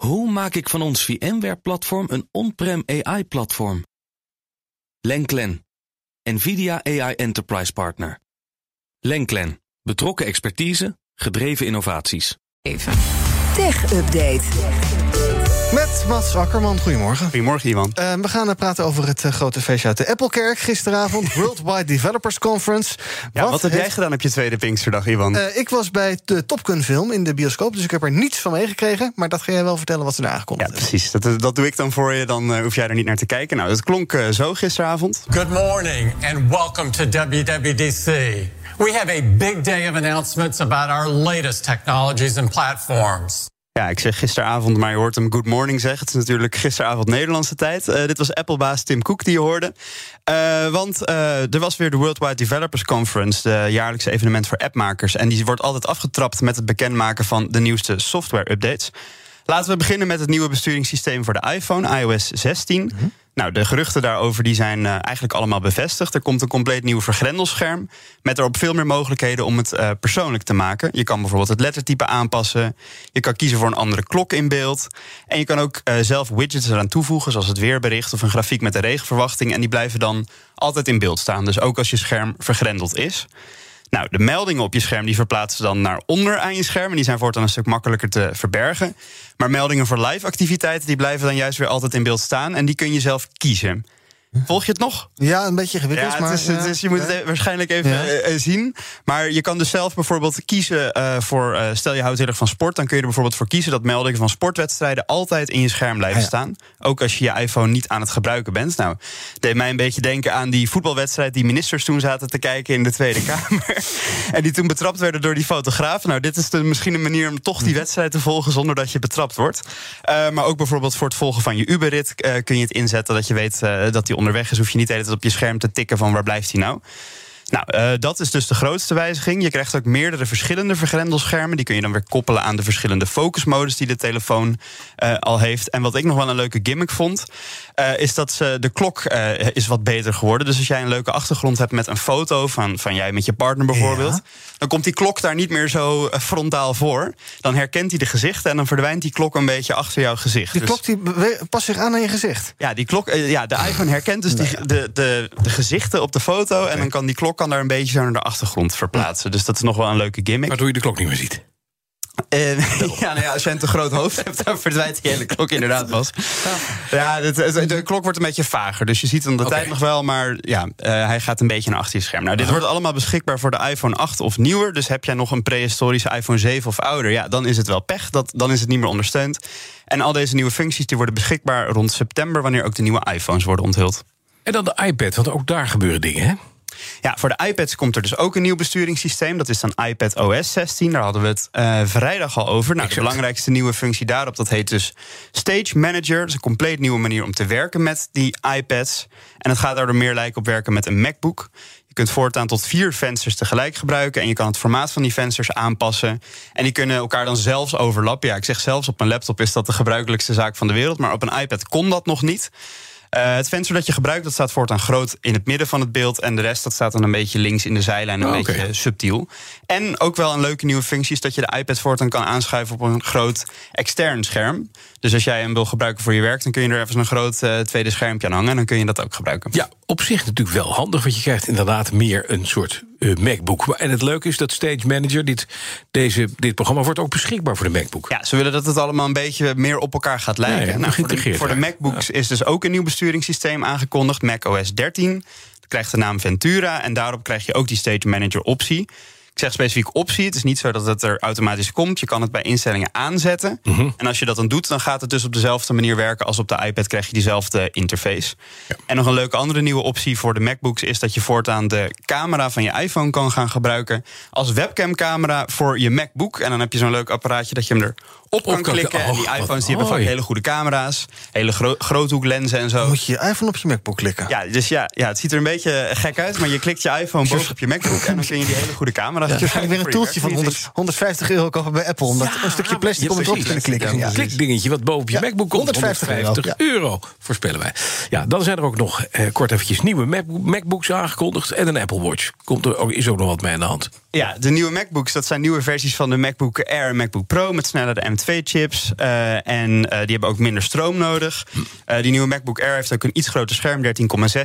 Hoe maak ik van ons VMware-platform een on-prem AI-platform? Lenklen, NVIDIA AI Enterprise Partner. Lenklen, betrokken expertise, gedreven innovaties. Even. Tech Update. Met Mats Akkerman. Goedemorgen. Goedemorgen, Ivan. Uh, we gaan praten over het uh, grote feestje uit de Applekerk gisteravond. Worldwide Developers Conference. Ja, wat, wat heb heeft... jij gedaan op je tweede Pinksterdag, Ivan? Uh, ik was bij de Top Gun film in de bioscoop, dus ik heb er niets van meegekregen. Maar dat ga jij wel vertellen wat ze daar aangekondigd Ja, precies. Dat, dat doe ik dan voor je, dan hoef jij er niet naar te kijken. Nou, dat klonk zo gisteravond. Good morning and welcome to WWDC. We have a big day of announcements about our latest technologies and platforms. Ja, ik zeg gisteravond, maar je hoort hem good morning zeggen. Het is natuurlijk gisteravond Nederlandse tijd. Uh, dit was Apple-baas Tim Cook die je hoorde. Uh, want uh, er was weer de Worldwide Developers Conference, de jaarlijkse evenement voor appmakers. En die wordt altijd afgetrapt met het bekendmaken van de nieuwste software-updates. Laten we beginnen met het nieuwe besturingssysteem voor de iPhone, iOS 16. Mm -hmm. Nou, de geruchten daarover die zijn uh, eigenlijk allemaal bevestigd. Er komt een compleet nieuw vergrendelscherm. Met erop veel meer mogelijkheden om het uh, persoonlijk te maken. Je kan bijvoorbeeld het lettertype aanpassen. Je kan kiezen voor een andere klok in beeld. En je kan ook uh, zelf widgets eraan toevoegen, zoals het weerbericht of een grafiek met de regenverwachting. En die blijven dan altijd in beeld staan. Dus ook als je scherm vergrendeld is. Nou, de meldingen op je scherm die verplaatsen dan naar onder aan je scherm. En die zijn voortaan een stuk makkelijker te verbergen. Maar meldingen voor live activiteiten die blijven dan juist weer altijd in beeld staan. En die kun je zelf kiezen. Volg je het nog? Ja, een beetje gewikkeld. Ja, is, is, je moet het waarschijnlijk even ja. uh, zien. Maar je kan dus zelf bijvoorbeeld kiezen uh, voor... Uh, stel je houdt heel erg van sport... dan kun je er bijvoorbeeld voor kiezen... dat meldingen van sportwedstrijden altijd in je scherm blijven staan. Ook als je je iPhone niet aan het gebruiken bent. Nou, deed mij een beetje denken aan die voetbalwedstrijd... die ministers toen zaten te kijken in de Tweede Kamer. en die toen betrapt werden door die fotograaf. Nou, dit is de, misschien een manier om toch die wedstrijd te volgen... zonder dat je betrapt wordt. maar ook bijvoorbeeld voor het volgen van je Uberrit... kun je het inzetten dat je weet dat die onderweg is, hoef je niet de hele tijd op je scherm te tikken van waar blijft hij nou. Nou, uh, dat is dus de grootste wijziging. Je krijgt ook meerdere verschillende vergrendelschermen. Die kun je dan weer koppelen aan de verschillende focusmodus die de telefoon uh, al heeft. En wat ik nog wel een leuke gimmick vond, uh, is dat ze, de klok is wat beter geworden. Dus als jij een leuke achtergrond hebt met een foto van, van jij met je partner bijvoorbeeld, ja. dan komt die klok daar niet meer zo frontaal voor. Dan herkent hij de gezichten en dan verdwijnt die klok een beetje achter jouw gezicht. Die dus, klok die past zich aan aan je gezicht. Ja, die klok, ja, de iPhone herkent dus die, de, de, de gezichten op de foto okay. en dan kan die klok kan daar een beetje zo naar de achtergrond verplaatsen. Dus dat is nog wel een leuke gimmick. Waardoor je de klok niet meer ziet. Uh, ja, nou ja, als je een te groot hoofd hebt, dan verdwijnt die hele klok inderdaad pas. Ja, de, de, klok wordt een beetje vager. Dus je ziet hem de okay. tijd nog wel, maar ja, uh, hij gaat een beetje naar achter je scherm. Nou, dit wordt allemaal beschikbaar voor de iPhone 8 of nieuwer. Dus heb jij nog een prehistorische iPhone 7 of ouder, ja, dan is het wel pech. Dat, dan is het niet meer ondersteund. En al deze nieuwe functies die worden beschikbaar rond september, wanneer ook de nieuwe iPhones worden onthuld. En dan de iPad, want ook daar gebeuren dingen, hè? Ja, voor de iPads komt er dus ook een nieuw besturingssysteem. Dat is dan iPad OS 16. Daar hadden we het uh, vrijdag al over. Nou, de belangrijkste nieuwe functie daarop, dat heet dus Stage Manager. Dat is een compleet nieuwe manier om te werken met die iPads. En het gaat daardoor meer lijken op werken met een MacBook. Je kunt voortaan tot vier vensters tegelijk gebruiken. En je kan het formaat van die vensters aanpassen. En die kunnen elkaar dan zelfs overlappen. Ja, ik zeg zelfs op een laptop is dat de gebruikelijkste zaak van de wereld. Maar op een iPad kon dat nog niet. Uh, het venster dat je gebruikt, dat staat voortaan groot in het midden van het beeld. En de rest dat staat dan een beetje links in de zijlijn, een Oh, beetje oké. subtiel. En ook wel een leuke nieuwe functie is dat je de iPad voortaan kan aanschuiven op een groot extern scherm. Dus als jij hem wil gebruiken voor je werk, dan kun je er even een groot eh, tweede schermpje aan hangen. En dan kun je dat ook gebruiken. Ja, op zich natuurlijk wel handig, want je krijgt inderdaad meer een soort eh, MacBook. En het leuke is dat Stage Manager, dit, deze, dit programma, wordt ook beschikbaar voor de MacBook. Ja, ze willen dat het allemaal een beetje meer op elkaar gaat lijken. Ja, ja, nou, voor, de, voor. MacBooks is dus ook een nieuw besturingssysteem aangekondigd, Mac OS 13. Dat krijgt de naam Ventura en daarop krijg je ook die Stage Manager optie. Ik zeg specifiek optie. Het is niet zo dat het er automatisch komt. Je kan het bij instellingen aanzetten. Mhm. En als je dat dan doet, dan gaat het dus op dezelfde manier werken als op de iPad. Krijg je diezelfde interface. En nog een leuke andere nieuwe optie voor de MacBooks is dat je voortaan de camera van je iPhone kan gaan gebruiken als webcamcamera voor je MacBook. En dan heb je zo'n leuk apparaatje dat je hem er op kan kan- klikken. en die oh, iPhones die hebben vaak hele goede camera's, hele gro groothoeklenzen en zo. Moet je je iPhone op je MacBook klikken? Ja, dus ja, ja, het ziet er een beetje gek uit, maar je klikt je iPhone bovenop je MacBook en dan kun je die hele goede camera. Ja, waarschijnlijk weer een toeltje van 100, 150 euro kopen bij Apple. Om dat een stukje plastic om het op te kunnen klikken. Een Ja. klikdingetje wat boven op je Ja, MacBook komt. 150 euro, 150 euro, voorspellen wij. Ja, dan zijn er ook nog eh, kort eventjes nieuwe Mac- MacBooks aangekondigd. En een Apple Watch. Komt er ook, is ook nog wat mee aan de hand. Ja, de nieuwe MacBooks, dat zijn nieuwe versies van de MacBook Air en MacBook Pro met snellere M2-chips. en die hebben ook minder stroom nodig. die nieuwe MacBook Air heeft ook een iets groter scherm. 13,6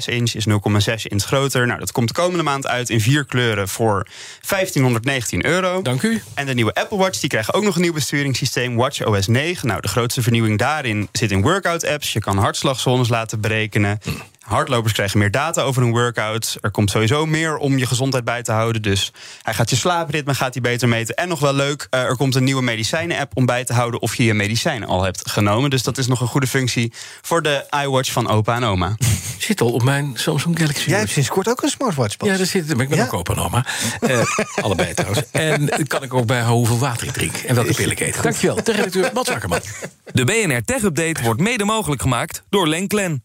inch is 0,6 inch groter. Nou, dat komt de komende maand uit in vier kleuren voor 1519 euro. Dank u. En de nieuwe Apple Watch die krijgen ook nog een nieuw besturingssysteem. Watch OS 9. Nou, de grootste vernieuwing daarin zit in workout-apps. Je kan hartslagzones laten berekenen. Hardlopers krijgen meer data over hun workout. Er komt sowieso meer om je gezondheid bij te houden. Dus hij gaat je slaapritme gaat hij beter meten. En nog wel leuk, eh, er komt een nieuwe medicijnen-app om bij te houden of je je medicijnen al hebt genomen. Dus dat is nog een goede functie voor de iWatch van opa en oma. Zit al op mijn Samsung Galaxy. Jij hebt sinds kort ook een smartwatch. Pas. Ja, daar zit. Ik ben ook opa en oma. Uh, allebei trouwens. En kan ik ook bij hoeveel water ik drink en welke pillen ik eet. Dankjewel. De redacteur Mats Akkerman. De BNR Tech Update wordt mede mogelijk gemaakt door Lenklen.